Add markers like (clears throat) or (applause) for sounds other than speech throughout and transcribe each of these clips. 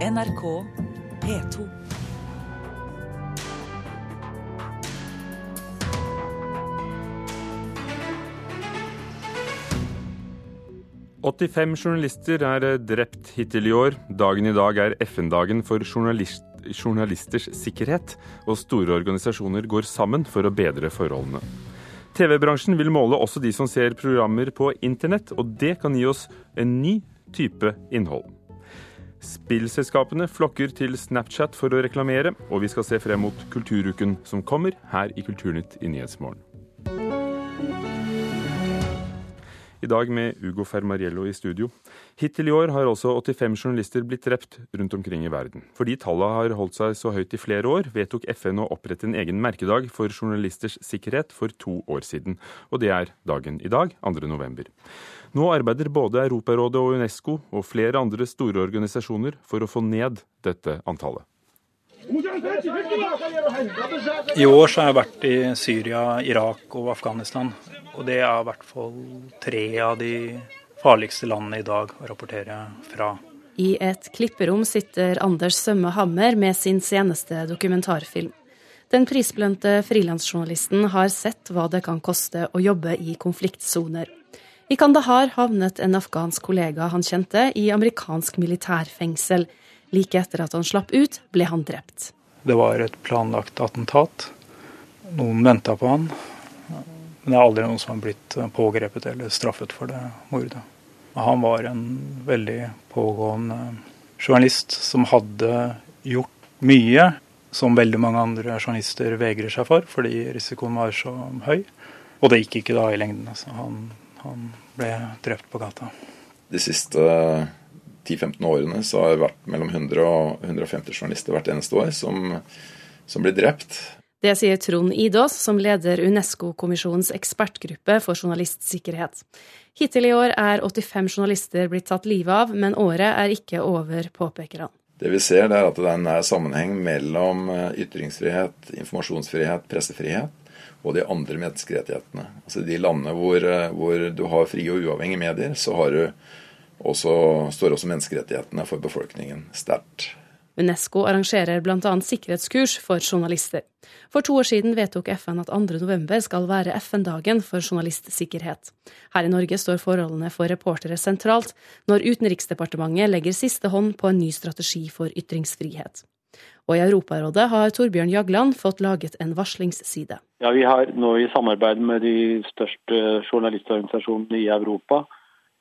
NRK P2. «85 journalister er eh, drept hittil i år. Dagen i dag er FN-dagen for journalist, journalisters sikkerhet, og store organisasjoner går sammen for å bedre forholdene. TV-bransjen vil måle også de som ser programmer på internett, og det kan gi oss en ny type innhold. Spillselskapene flokker til Snapchat for å reklamere, og vi skal se frem mot kulturuken som kommer her i Kulturnytt i Nyhetsmorgen. I dag med Ugo Fermariello i studio. Hittil i år har også 85 journalister blitt drept rundt omkring i verden. Fordi tallet har holdt seg så høyt i flere år, vedtok FN å opprette en egen merkedag for journalisters sikkerhet for to år siden. Og det er dagen i dag, 2. november. Nå arbeider både Europarådet og Unesco og flere andre store organisasjoner for å få ned dette antallet. I år så har jeg vært i Syria, Irak og Afghanistan. Og det er i hvert fall tre av de farligste landene i dag å rapportere fra. I et klipperom sitter Anders Sømme Hammer med sin seneste dokumentarfilm. Den prisbelønte frilansjournalisten har sett hva det kan koste å jobbe i konfliktsoner. I Kandahar havnet en afghansk kollega han kjente, i amerikansk militærfengsel. Like etter at han slapp ut, ble han drept. Det var et planlagt attentat. Noen venta på han. Men det er aldri noen som har blitt pågrepet eller straffet for det mordet. Han var en veldig pågående journalist som hadde gjort mye som veldig mange andre journalister vegrer seg for, fordi risikoen var så høy. Og det gikk ikke da i lengden. Altså. Han, han ble drept på gata. De siste 10-15 årene så har det vært mellom 100 og 150 journalister hvert eneste år som, som blir drept. Det sier Trond Idås, som leder Unesco-kommisjonens ekspertgruppe for journalistsikkerhet. Hittil i år er 85 journalister blitt tatt livet av, men året er ikke over, påpeker han. Det vi ser, det er at det er en nær sammenheng mellom eh, ytringsfrihet, informasjonsfrihet, pressefrihet og de andre menneskerettighetene. Altså De landene hvor, eh, hvor du har frie og uavhengige medier, så har du også, står også menneskerettighetene for befolkningen sterkt. Unesco arrangerer bl.a. sikkerhetskurs for journalister. For to år siden vedtok FN at 2.11 skal være FN-dagen for journalistsikkerhet. Her i Norge står forholdene for reportere sentralt, når Utenriksdepartementet legger siste hånd på en ny strategi for ytringsfrihet. Og i Europarådet har Torbjørn Jagland fått laget en varslingsside. Ja, Vi har nå i samarbeid med de største journalistorganisasjonene i Europa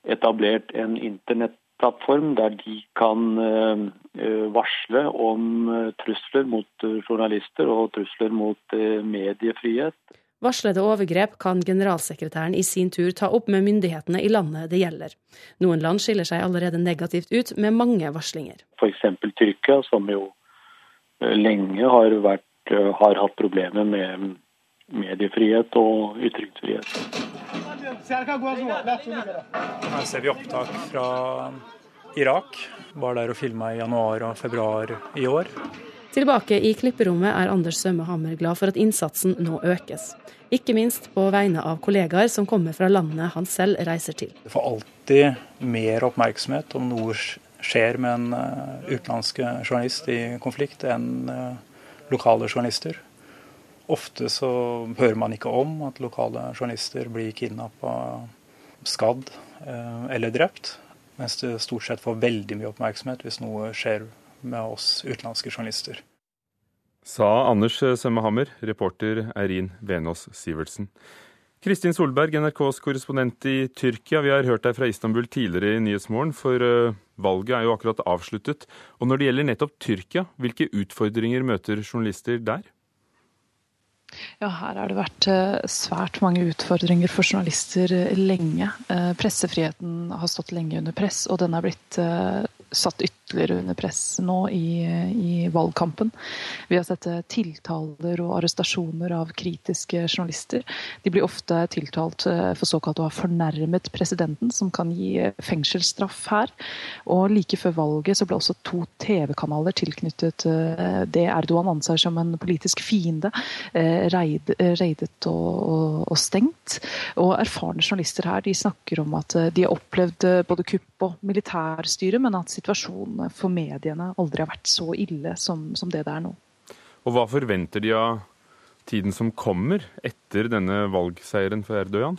etablert en internettplattform der de kan eh, varsle om eh, trusler mot eh, journalister og trusler mot mediefrihet. Varslede overgrep kan generalsekretæren i sin tur ta opp med myndighetene i landet det gjelder. Noen land skiller seg allerede negativt ut med mange varslinger. F.eks. Tyrkia, som jo lenge har, vært, har hatt problemer med mediefrihet og ytringsfrihet. Her ser vi opptak fra Irak. Var der og filma i januar og februar i år. Tilbake i klipperommet er Anders Sømme Hammer glad for at innsatsen nå økes. Ikke minst på vegne av kollegaer som kommer fra landet han selv reiser til. Det får alltid mer oppmerksomhet om noe skjer med en eh, utenlandsk journalist i konflikt enn eh, lokale journalister. Ofte så hører man ikke om at lokale journalister blir kidnappa, skadd eh, eller drept. Mens det stort sett får veldig mye oppmerksomhet hvis noe skjer med oss utenlandske journalister. Sa Anders Sømmehammer, reporter Eirin Venås Sivertsen. Kristin Solberg, NRKs korrespondent i Tyrkia. Vi har hørt deg fra Istanbul tidligere i Nyhetsmorgen, for eh, valget er jo akkurat avsluttet. Og når det gjelder nettopp Tyrkia, hvilke utfordringer møter journalister der? Ja, her har det vært eh, svært mange utfordringer for journalister eh, lenge. Eh, pressefriheten har stått lenge under press, og den er blitt satt ytterligere under press nå i, i, valgkampen. Vi har sett eh, tiltaler og arrestasjoner av kritiske journalister. De blir ofte tiltalt eh, for såkalt å ha fornærmet presidenten, som kan gi eh, fengselsstraff her. Og like før valget så ble også to TV-kanaler tilknyttet det Erdogan anser som en politisk fiende, reid, reidet og, og, stengt. Og erfarne journalister her de snakker om at de har opplevd både kupp og militærstyre, men at situasjonen for mediene aldri har vært så ille som, som det det er nå. Og hva forventer de av tiden som kommer etter denne valgseieren for Erdogan?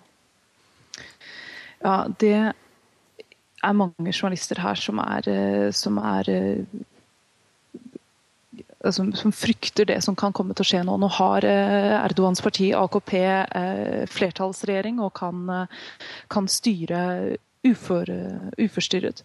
Ja, det er mange journalister her som er, eh, som er som, som, frykter det som kan komme til å skje nå. Nå har eh, Erdogans parti, AKP, eh, flertallsregjering og kan, kan styre ufor, uforstyrret.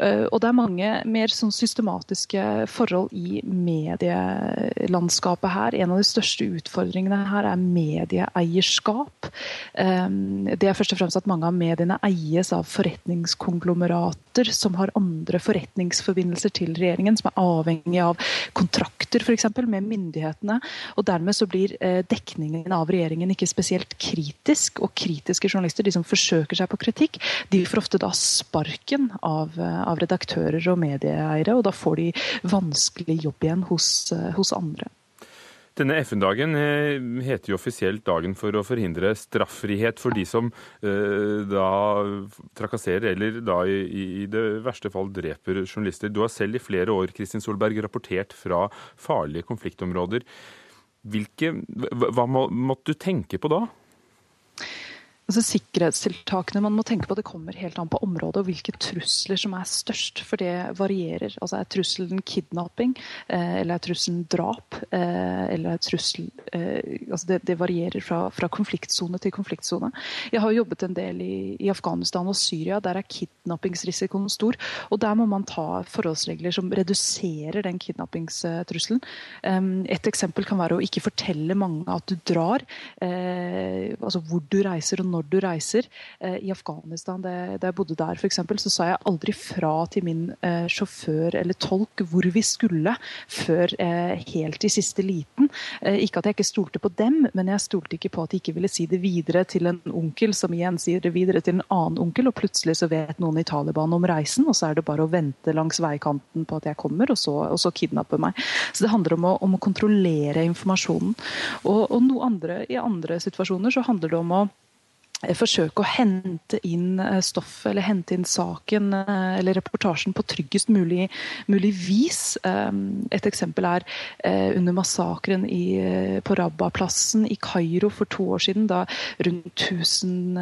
Eh, og det er mange mer sånn systematiske forhold i medielandskapet her. En av de største utfordringene her er medieeierskap. Eh, det er først og fremst at mange av mediene eies av forretningskonglomerater som har andre forretningsforbindelser til regjeringen, som er avhengig av kontrakter f.eks. med myndighetene. og Dermed så blir eh, dekningen av regjeringen ikke spesielt kritisk. Og kritiske journalister, de som forsøker seg på kritikk, de får ofte da sparken av, eh, av redaktører og medieeiere, og da får de vanskelig jobb igjen hos, eh, hos andre. Denne FN-dagen eh, heter jo offisielt dagen for å forhindre straffrihet for de som eh, da trakasserer eller da i, i, det verste fall dreper journalister. Du har selv i flere år Kristin Solberg, rapportert fra farlige konfliktområder. Hvilke, hva må, måtte du tenke på da? Altså Sikkerhetstiltakene man må tenke på, det kommer helt an på området og hvilke trusler som er størst. For det varierer. Altså Er trusselen kidnapping, eh, eller er trusselen drap? Eh, eller er trussel eh, altså det, det, varierer fra, fra konfliktsone til konfliktsone. Jeg har jobbet en del i, i, Afghanistan og Syria. Der er kidnappingsrisikoen stor. Og der må man ta forholdsregler som reduserer den kidnappingstrusselen. Et eksempel kan være å ikke fortelle mange at du drar. Altså hvor du reiser og når når du reiser. Eh, I Afghanistan, da jeg bodde der f.eks., så sa jeg aldri fra til min eh, sjåfør eller tolk hvor vi skulle, før eh, helt i siste liten. Ikke at jeg ikke stolte på dem, men jeg stolte ikke på at de ikke ville si det videre til en onkel, som igjen sier det videre til en annen onkel, og plutselig så vet noen i Taliban om reisen, og så er det bare å vente langs veikanten på at jeg kommer, og så, og så kidnappe meg. Så det handler om å, om å kontrollere informasjonen. Og, og andre, i andre situasjoner så handler det om å forsøke å hente inn eh, stoffet eller hente inn saken eh, eller reportasjen på tryggest mulig, mulig vis. Et eksempel er eh, under massakren i, på Rabba-plassen i Kairo for to år siden, da rundt 1000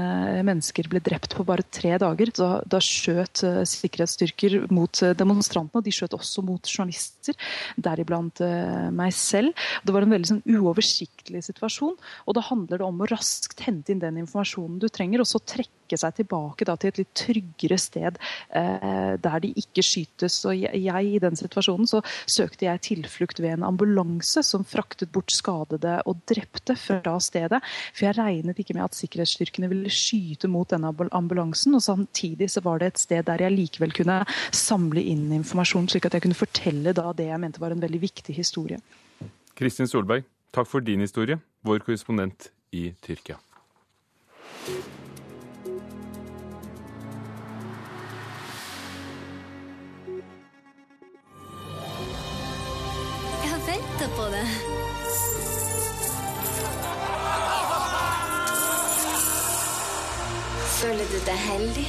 mennesker ble drept på bare tre dager. Da, da skjøt sikkerhetsstyrker mot demonstrantene, og de skjøt også mot journalister, deriblant meg selv. Det var en veldig sånn, uoversiktlig situasjon, og da handler det om å raskt hente inn den informasjonen informasjonen du trenger, og så trekke seg tilbake da, til et litt tryggere sted eh, der de ikke skytes. Og jeg, jeg, I den situasjonen så søkte jeg tilflukt ved en ambulanse som fraktet bort skadede og drepte fra stedet. For jeg regnet ikke med at sikkerhetsstyrkene ville skyte mot denne ambulansen. Og samtidig så var det et sted der jeg likevel kunne samle inn informasjon, slik at jeg kunne fortelle da det jeg mente var en veldig viktig historie. Kristin Solberg, takk for din historie, vår korrespondent i Tyrkia. Jeg har venta på det. Føler du deg heldig?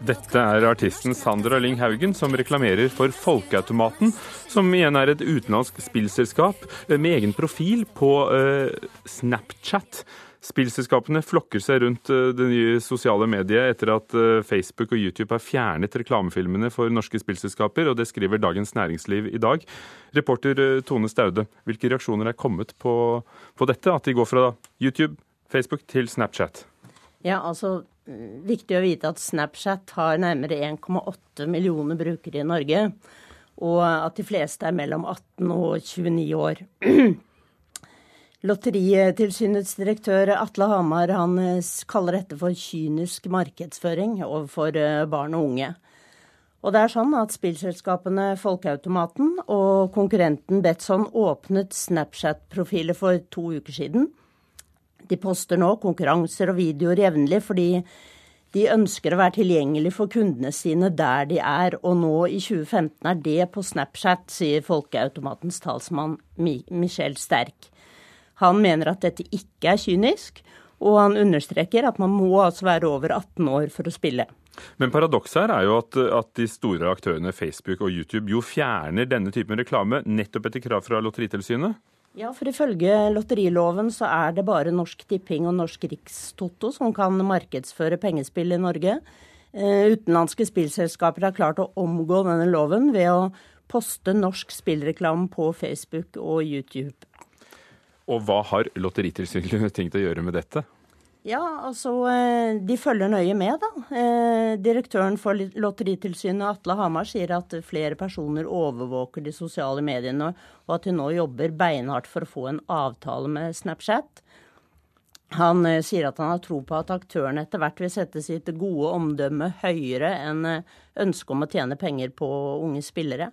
Dette er artisten Sandra Lyng Haugen som reklamerer for Folkeautomaten, som igjen er et utenlandsk spillselskap med egen profil på uh, Snapchat. Spillselskapene flokker seg rundt eh, det nye sosiale mediet etter at eh, Facebook og YouTube har fjernet reklamefilmene for norske spillselskaper, og det skriver Dagens Næringsliv i dag. Reporter eh, Tone Staude, hvilke reaksjoner er kommet på, på dette? At de går fra YouTube, Facebook til Snapchat? Ja, altså Viktig å vite at Snapchat har nærmere 1,8 millioner brukere i Norge. Og at de fleste er mellom 18 og 29 år. (clears throat) Lotteritilsynets direktør Atle Hamar han eh, kaller dette for kynisk markedsføring overfor eh, barn og unge. Og det er sånn at spillselskapene Folkeautomaten og konkurrenten Betson åpnet Snapchat-profiler for to uker siden. De poster nå konkurranser og videoer jevnlig fordi de ønsker å være tilgjengelig for kundene sine der de er, og nå i 2015 er det på Snapchat, sier Folkeautomatens talsmann Michel Sterk. Han mener at dette ikke er kynisk, og han understreker at man må altså være over 18 år for å spille. Men paradokset her er jo at, at, de store aktørene Facebook og YouTube jo fjerner denne typen reklame nettopp etter krav fra Lotteritilsynet. Ja, for ifølge lotteriloven så er det bare Norsk Tipping og Norsk Rikstoto som kan markedsføre pengespill i Norge. Eh, utenlandske spillselskaper har klart å omgå denne loven ved å poste norsk spillreklame på Facebook og YouTube. Og hva har Lotteritilsynet (laughs) tenkt å gjøre med dette? Ja, altså eh, de følger nøye med, da. Eh, direktøren for Lotteritilsynet, Atle Hamar, sier at flere personer overvåker de sosiale mediene, og at de nå jobber beinhardt for å få en avtale med Snapchat. Han eh, sier at han har tro på at aktørene etter hvert vil sette sitt gode omdømme høyere enn ønsket om å tjene penger på unge spillere.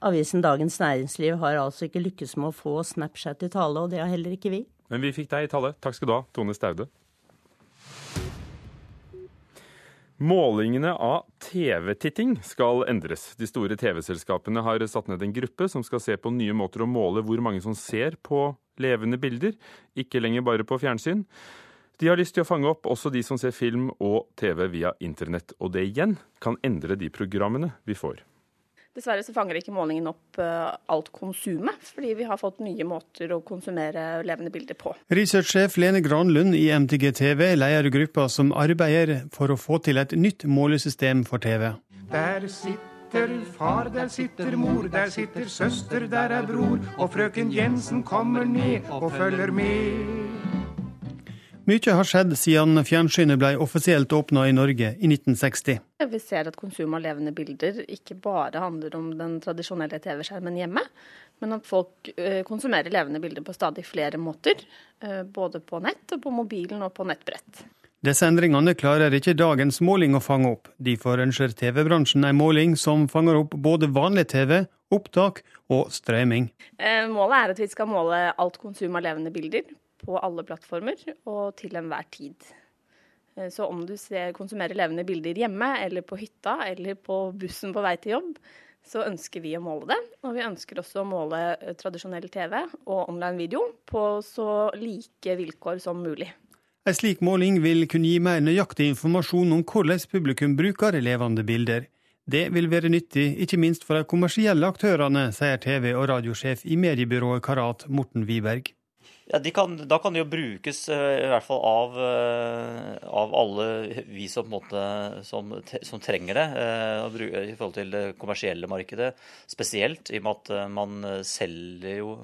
Avisen Dagens Næringsliv har altså ikke lykkes med å få Snapchat i tale, og det har heller ikke vi. Men vi fikk deg i tale. Takk skal du ha, Tone Staude. Målingene av TV-titting skal endres. De store TV-selskapene har satt ned en gruppe som skal se på nye måter å måle hvor mange som ser på levende bilder, ikke lenger bare på fjernsyn. De har lyst til å fange opp også de som ser film og TV via internett, og det igjen kan endre de programmene vi får. Dessverre så fanger ikke målingen opp eh, alt konsumet, fordi vi har fått nye måter å konsumere levende bilder på. Researchsjef Lene Granlund i MTG TV leder gruppa som arbeider for å få til et nytt målesystem for TV. Der sitter far, der sitter mor, der sitter søster, der er bror, og frøken Jensen kommer ned og følger med. Mye har skjedd siden fjernsynet ble offisielt åpna i Norge i 1960. Vi ser at konsum av levende bilder ikke bare handler om den tradisjonelle TV-skjermen hjemme, men at folk eh, konsumerer levende bilder på stadig flere måter. Eh, både på nett, og på mobilen og på nettbrett. Disse endringene klarer ikke dagens måling å fange opp. Derfor ønsker TV-bransjen en måling som fanger opp både vanlig TV, opptak og strømming. Eh, målet er at vi skal måle alt konsum av levende bilder på alle plattformer og til enhver tid. Eh, så om du ser, konsumerer levende bilder hjemme eller på hytta eller på bussen på vei til jobb, så ønsker vi å måle det. Og vi ønsker også å måle eh, tradisjonell TV og online video på så like vilkår som mulig. En slik måling vil kunne gi mer nøyaktig informasjon om hvordan publikum bruker levende bilder. Det vil være nyttig, ikke minst for de kommersielle aktørene, sier TV- og radiosjef i mediebyrået Karat, Morten Wiberg. Ja, kan, Da kan de jo brukes eh, i hvert fall av, eh, av alle vi som, måte, som, som trenger det. Eh, I forhold til det kommersielle markedet spesielt, i og med at man selger jo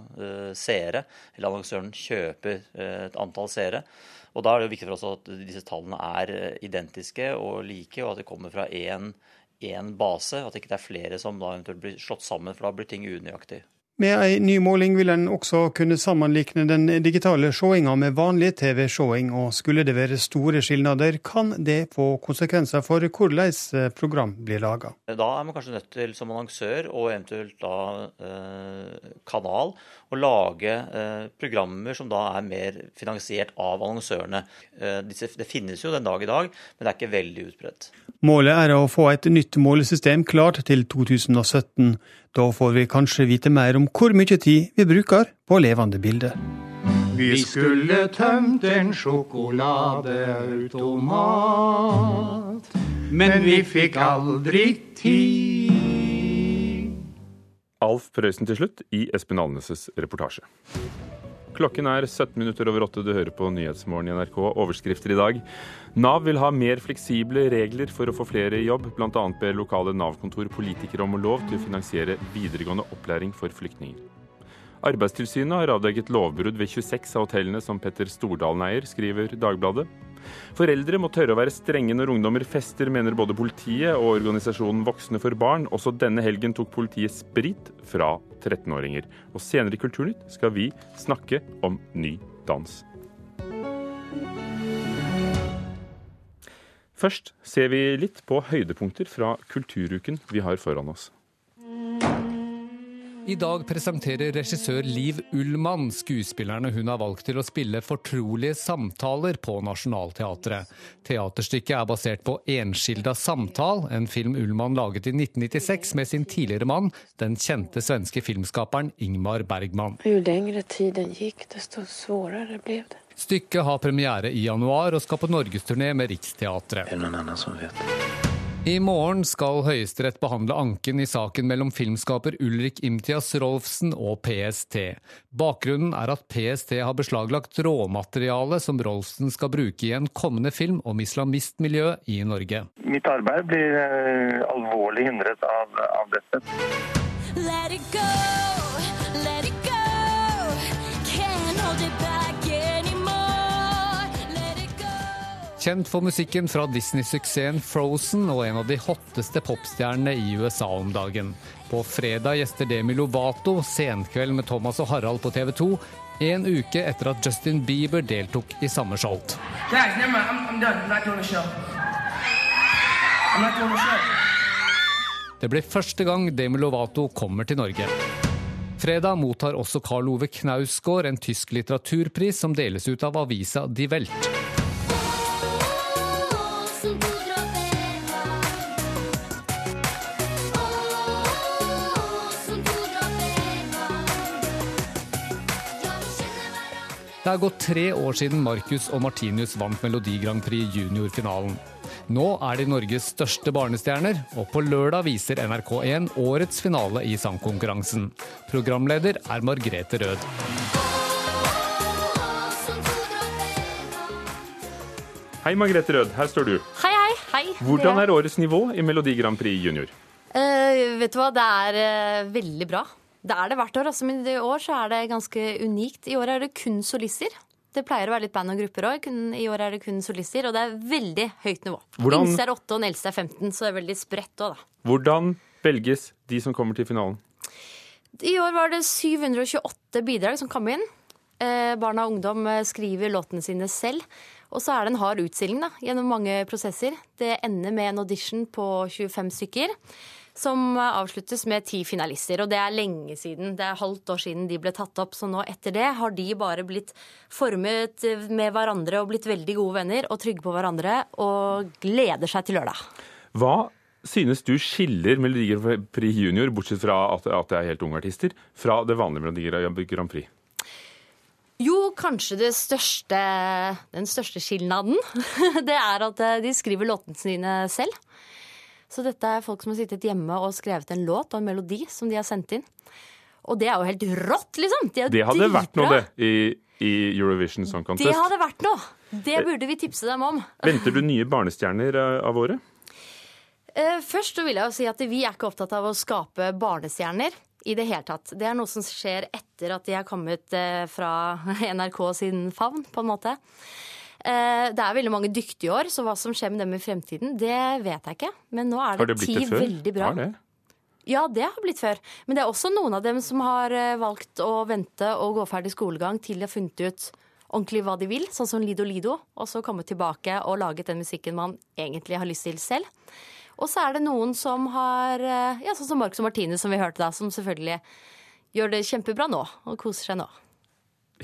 seere. Eller annonsøren kjøper et antall seere. Og Da er det jo viktig for oss at disse tallene er identiske og like, og at de kommer fra én, én base. At det ikke er flere som da eventuelt blir slått sammen, for da blir ting unøyaktig. Med ei ny måling vil en også kunne sammenlikne den digitale seoinga med vanlig TV-seoing, og skulle det være store skilnader, kan det få konsekvenser for hvordan eh, program blir laga. Da er man kanskje nødt til som annonsør og eventuelt da eh, kanal å lage eh, programmer som da er mer finansiert av annonsørene. Eh, det finnes jo den dag i dag, men det er ikke veldig utbredt. Målet er å få et nytt målesystem klart til 2017. Da får vi kanskje vite mer om hvor mye tid vi bruker på levende bilder. Vi skulle tømt en sjokoladeautomat, men vi fikk aldri tid. Alf Prøysen til slutt i Espen Alnes' reportasje. Klokken er 17 minutter over åtte. Du hører på Nyhetsmorgen i NRK. Overskrifter i dag. Nav vil ha mer fleksible regler for å få flere i jobb. Bl.a. ber lokale Nav-kontor politikere om å lov til å finansiere videregående opplæring for flyktninger. Arbeidstilsynet har avdekket lovbrudd ved 26 av hotellene som Petter Stordalen eier, skriver Dagbladet. Foreldre må tørre å være strenge når ungdommer fester, mener både politiet og organisasjonen Voksne for barn. Også denne helgen tok politiet sprit fra 13-åringer. Og senere i Kulturnytt skal vi snakke om ny dans. Først ser vi litt på høydepunkter fra kulturuken vi har foran oss. I dag presenterer regissør Liv Ullmann skuespillerne hun har valgt til å spille fortrolige samtaler på Nationaltheatret. Teaterstykket er basert på Enskilda samtal, en film Ullmann laget i 1996 med sin tidligere mann, den kjente svenske filmskaperen Ingmar Bergman. Jo lengre tiden gikk, desto vanskeligere ble det. Stykket har premiere i januar og skal på norgesturné med Riksteatret. Er det noen annen som vet? I morgen skal Høyesterett behandle anken i saken mellom filmskaper Ulrik Imtias Rolfsen og PST. Bakgrunnen er at PST har beslaglagt råmateriale som Rolfsen skal bruke i en kommende film om islamistmiljøet i Norge. Mitt arbeid blir eh, alvorlig hindret av, av dette. Let it go, Kjent for musikken fra Disney-suksessen Frozen og en av de hotteste popstjernene i USA om dagen. På fredag gjester Demi Lovato Senkveld med Thomas og Harald på TV 2. En uke etter at Justin Bieber deltok i samme show. Guys. I'm, I'm. Det blir første gang Demi Lovato kommer til Norge. Fredag mottar også Karl Ove Knausgård en tysk litteraturpris som deles ut av avisa Die Welt. Det er gått tre år siden Marcus og Martinus vant Melodi Grand Prix junior-finalen. Nå er de Norges største barnestjerner, og på lørdag viser NRK1 årets finale i sangkonkurransen. Programleder er Margrethe Rød. Hei, Margrethe Rød. Her står du. Hei, hei. hei. Hvordan er årets nivå i Melodi Grand Prix junior? Uh, vet du hva, det er uh, veldig bra. Det er det hvert år, altså, men i år så er det ganske unikt. I år er det kun solister. Det pleier å være litt band og grupper òg. I år er det kun solister, og det er veldig høyt nivå. Hvordan- Yngste er 8, og den eldste er 15, så det er veldig spredt òg, da. Hvordan velges de som kommer til finalen? I år var det 728 bidrag som kom inn. Eh, barna og ungdom eh, skriver låtene sine selv. Og så er det en hard utstilling da, gjennom mange prosesser. Det ender med en audition på 25 stykker. Som avsluttes med ti finalister. Og det er lenge siden. Det er halvt år siden de ble tatt opp. Så nå etter det har de bare blitt formet med hverandre og blitt veldig gode venner og trygge på hverandre og gleder seg til lørdag. Hva synes du skiller Melodi Grand Prix junior, bortsett fra at det er helt unge artister, fra det vanlige Melodi Grand Prix? Kanskje det største, den største skilnaden. (laughs) Det er at eh, de skriver låtene sine selv. Så dette er folk som har sittet hjemme og skrevet en låt og en melodi som de har sendt inn. Og det er jo helt rått, liksom. De Det hadde vært noe, det, i, i Eurovision Song Contest. Det hadde vært noe. Det burde vi tipse dem om. Venter du nye barnestjerner eh, av året? Eh, Først vil jeg jo si at vi er ikke opptatt av å skape barnestjerner i det hele tatt. Det er noe som skjer etter at de er kommet eh, fra (laughs) NRK sin favn, på en måte. Eh, Det er veldig mange dyktige år, så hva som skjer med dem i fremtiden, det vet jeg ikke. Men nå er det, det ti veldig bra. Har det? Ja, det har blitt før. Men det er også noen av dem som har eh, valgt å vente og gå ferdig skolegang til de har funnet ut ordentlig hva de vil, sånn som Lido Lido, og så kommet tilbake og laget den musikken man egentlig har lyst til selv. Og så er det noen som har eh, Ja, sånn som Marcus og Martine, som vi hørte da, som selvfølgelig gjør det kjempebra nå og koser seg nå.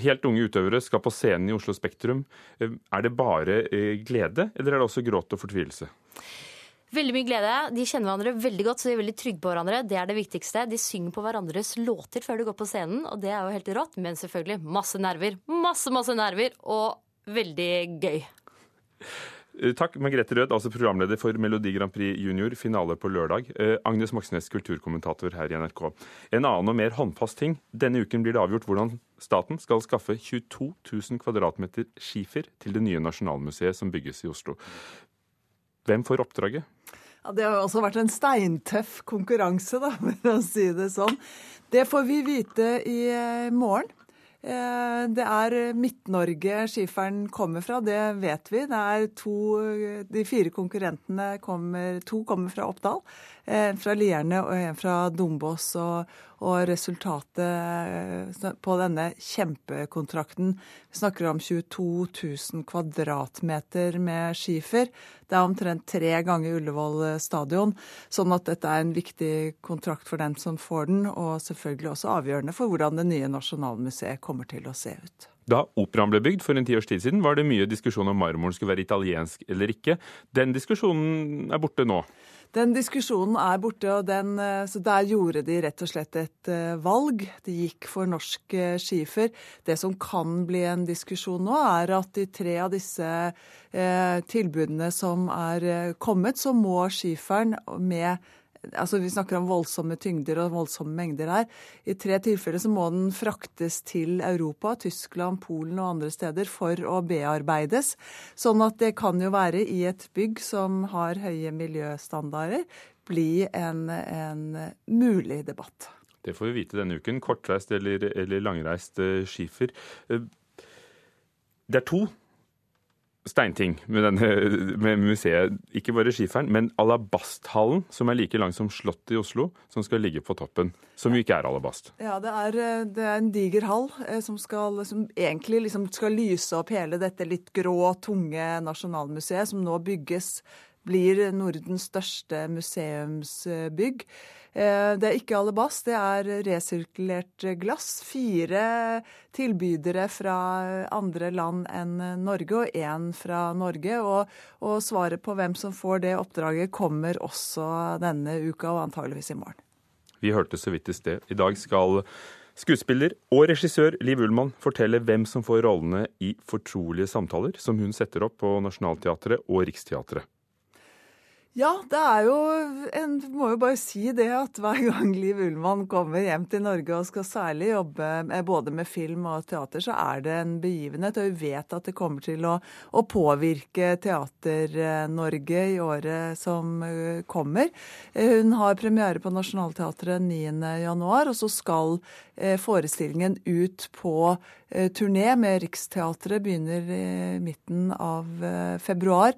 Helt unge utøvere skal på scenen i Oslo Spektrum. Eh, Er det bare eh, glede, eller er det også gråt og fortvilelse? Veldig mye glede. De kjenner hverandre veldig godt, så de er veldig trygge på hverandre. Det er det viktigste. De synger på hverandres låter før de går på scenen, og det er jo helt rått. Men selvfølgelig masse nerver. Masse, masse nerver, og veldig gøy. Eh, Takk, Margrethe Rød, altså programleder for Melodi Grand Prix Junior, finale på lørdag. Eh, Agnes Moxnes, kulturkommentator her i NRK. En annen og mer håndfast ting. Denne uken blir det avgjort hvordan staten skal skaffe 22 000 kvadratmeter skifer til det nye Nasjonalmuseet som bygges i Oslo. Hvem får oppdraget? Ja, det har jo også vært en steintøff konkurranse, da, (laughs) for å si det sånn. Det får vi vite i eh, morgen. Eh, Det er Midt-Norge skiferen kommer fra, det vet vi. Det er to, De fire konkurrentene kommer To kommer fra Oppdal, en fra Lierne og en fra Dombås. Og, og resultatet eh, på denne kjempekontrakten Vi snakker om 22 000 kvadratmeter med skifer. Det er omtrent tre ganger Ullevål stadion. Sånn at dette er en viktig kontrakt for dem som får den, og selvfølgelig også avgjørende for hvordan det nye Nasjonalmuseet kommer til å se ut. Da operaen ble bygd for en tiårs tid siden, var det mye diskusjon om marmoren skulle være italiensk eller ikke. Den diskusjonen er borte nå. Den diskusjonen er borte, og den, eh, så der gjorde de rett og slett et eh, valg. De gikk for norsk eh, skifer. Det som kan bli en diskusjon nå, er at i tre av disse tilbudene som er kommet, så må skiferen med Altså Vi snakker om voldsomme tyngder og voldsomme mengder her. I tre tilfeller så må den fraktes til Europa, Tyskland, Polen og andre steder for å bearbeides. Sånn at det kan jo være i et bygg som har høye miljøstandarder, bli en, en mulig debatt. Det får vi vite denne uken. Kortreist eller, eller langreist eh, skifer. Eh, Det er to steinting med, denne, med museet. Ikke bare skiferen, men alabasthallen, som er like lang som Slottet i Oslo, som skal ligge på toppen. Som jo ikke er alabast. Ja, det er, eh, det er en diger hall eh, som, skal, som egentlig liksom skal lyse opp hele dette litt grå, tunge Nasjonalmuseet, som nå bygges. Blir Nordens største museumsbygg. Eh, Det er ikke alabast, det er resirkulert glass. Fire tilbydere fra andre land enn Norge, og én fra Norge. Og, og svaret på hvem som får det oppdraget, kommer også denne uka, og antageligvis i morgen. Vi hørte så vidt i sted. I dag skal skuespiller og regissør Liv Ullmann fortelle hvem som får rollene i fortrolige samtaler som hun setter opp på Nationaltheatret og Riksteatret. Ja, det er jo en Må jo bare si det at hver gang Liv Ullmann kommer hjem til Norge og skal særlig jobbe både med film og teater, så er det en begivenhet. Og vi vet at det kommer til å, å påvirke Teater-Norge i året som eh, kommer. Eh, Hun har premiere på Nationaltheatret 9.1, og så skal eh, forestillingen ut på turné med Riksteatret. Begynner i midten av eh, februar.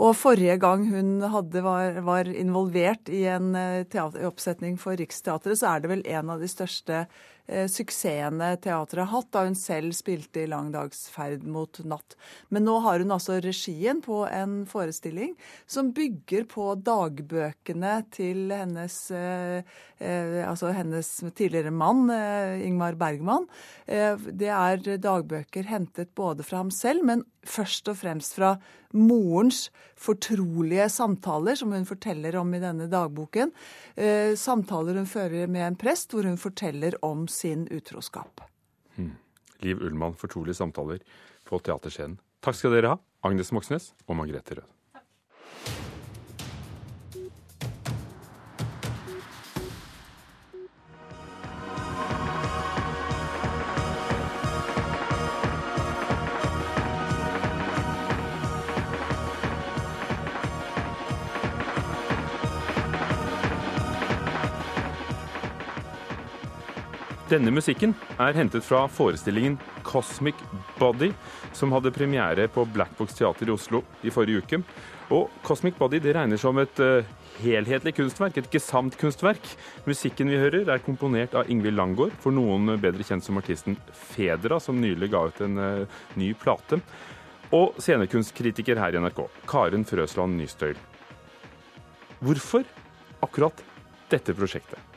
Og forrige gang hun hadde, var, var involvert i en teater, oppsetning for Riksteatret, så er det vel en av de største eh, suksessene teatret har hatt, da hun selv spilte i Lang dags ferd mot natt. Men nå har hun altså regien på en forestilling som bygger på dagbøkene til hennes, eh, eh, altså hennes tidligere mann, eh, Ingmar Bergman. Eh, det er dagbøker hentet både fra ham selv, men først og fremst fra morens fortrolige samtaler, som hun forteller om i denne dagboken. Eh, samtaler hun fører med en prest, hvor hun forteller om sin utroskap. Hmm. Liv Ullmann, fortrolige samtaler på teaterscenen. Takk skal dere ha, Agnes Moxnes og Margrethe Rød. Denne musikken er hentet fra forestillingen Cosmic Body, som hadde premiere på Black Box Teater i Oslo i forrige uke. Og Cosmic Body det regner som et uh, helhetlig kunstverk, et gesamtkunstverk. Musikken vi hører er komponert av Ingvild Langgaard, for noen bedre kjent som artisten Fedra, som nylig ga ut en uh, ny plate. Og scenekunstkritiker her i NRK, Karen Frøsland Nystøyl. Hvorfor akkurat dette prosjektet?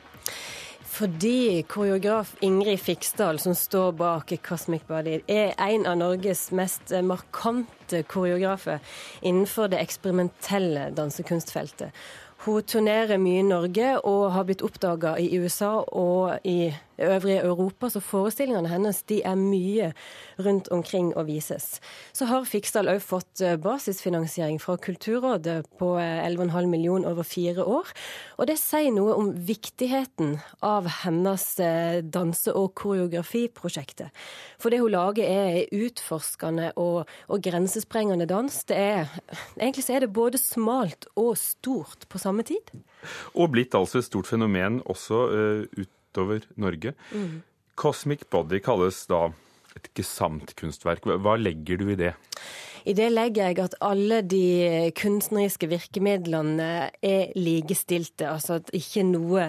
Fordi koreograf Ingrid Fiksdal, som står bak Cosmic Body, er en av Norges mest markante koreografer innenfor det eksperimentelle dansekunstfeltet. Hun turnerer mye i Norge og har blitt oppdaga i USA og i øvrige Europa, så forestillingene hennes de er mye rundt omkring og vises. Så har Fiksdal òg fått eh, basisfinansiering fra Kulturrådet på eh, 11,5 millioner over fire år. Og det sier noe om viktigheten av hennes eh, danse- og koreografiprosjektet. For det hun lager er utforskende og, og grensesprengende dans. Det er, egentlig så er det både smalt og stort på samme tid. Og blitt altså et stort fenomen også eh, utover Norge. Mm. Cosmic Body kalles da et gesamtkunstverk. Hva- legger du i det? I det legger jeg at alle de kunstneriske virkemidlene er likestilte. Altså at ikke noe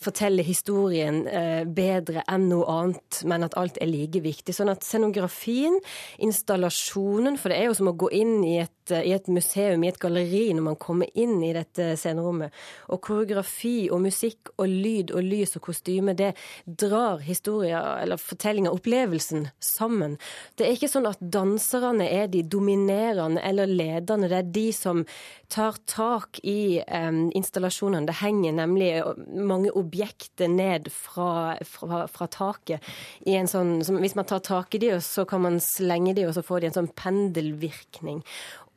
fortelle historien eh, bedre enn noe annet, men at alt er like viktig. Sånn at scenografien, installasjonen, for det er jo som å gå inn i et, eh, i et museum, i et galleri, når man kommer inn i dette scenerommet. Og koreografi og musikk og lyd og lys og kostyme, det drar historien eller fortellinga, opplevelsen, sammen. Det er ikke sånn at danserne er de dominerende eller lederne, det er de som tar tak i um, installasjonene. Det henger nemlig mange objekter ned fra, fra, fra taket. Sånn, hvis man tar tak i de, så kan man slenge de, og så får de en sånn pendelvirkning.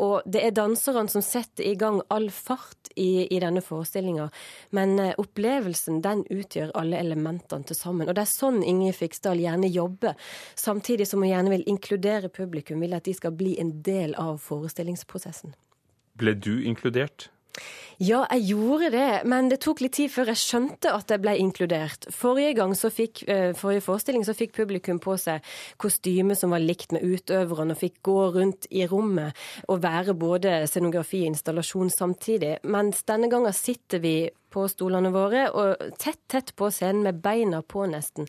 Og det er danserne som setter i gang all fart i, i denne forestillinga. Men eh, opplevelsen den utgjør alle elementene til sammen. Og det er sånn Inge Fiksdal gjerne jobber. Samtidig som hun gjerne vil inkludere publikum, vil at de skal bli en del av forestillingsprosessen. Ble du inkludert? Ja, jeg gjorde det, men det tok litt tid før jeg skjønte at jeg ble inkludert. Forrige gang så fikk, eh, forrige forestilling så fikk publikum på seg kostyme som var likt med utøveren, og fikk gå rundt i rommet og være både scenografi og installasjon samtidig. Mens denne gangen sitter vi på stolene våre, og tett, tett på scenen med beina på, nesten.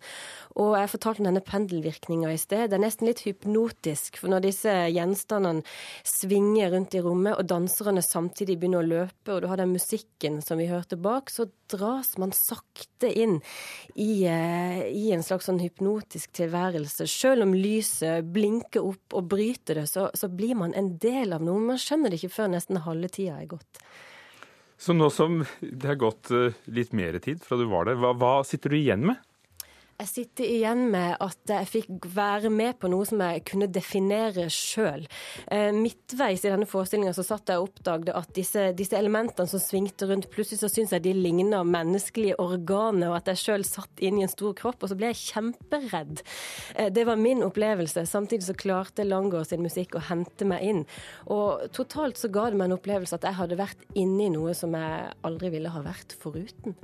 Og jeg fortalte om denne pendelvirkninga i sted. Det er nesten litt hypnotisk, for når disse gjenstandene svinger rundt i rommet, og danserne samtidig begynner å løpe, og du har den musikken som vi hørte bak, så dras man sakte inn i, eh, i en slags sånn hypnotisk tilværelse. Selv om lyset blinker opp og bryter det, så, så blir man en del av noe. Man skjønner det ikke før nesten halve tida er gått. Så nå som det har gått eh, litt mer tid fra du var der, hva, hva sitter du igjen med? Jeg sitter igjen med at jeg fikk være med på noe som jeg kunne definere sjøl. Midtveis i denne forestillinga satt jeg og oppdaget at disse, disse, elementene som svingte rundt, plutselig så syntes jeg de ligna menneskelige organer, og at jeg sjøl satt inn i en stor kropp. Og så ble jeg kjemperedd. Eh, Det var min opplevelse. Samtidig så klarte Langård sin musikk å hente meg inn. Og totalt så ga det meg en opplevelse at jeg hadde vært inne i noe som jeg aldri ville ha vært foruten.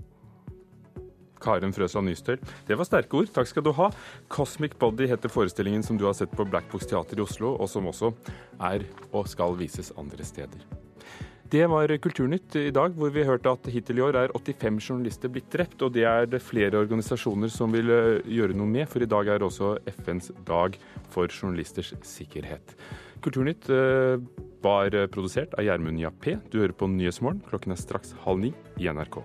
Karen Frøsland Nystøl. Det var sterke ord. Takk skal du ha. 'Cosmic Body' heter forestillingen som du har sett på Black Box Teater i Oslo, og som også er og skal vises andre steder. Det var Kulturnytt i dag, hvor vi hørte at hittil i år er 85 journalister blitt drept. Og det er det flere organisasjoner som vil eh, gjøre noe med, for i dag er også FNs dag for journalisters sikkerhet. Kulturnytt eh, var produsert av Gjermund Jappé. Du hører på Nyhetsmorgen. Klokken er straks halv ni i NRK.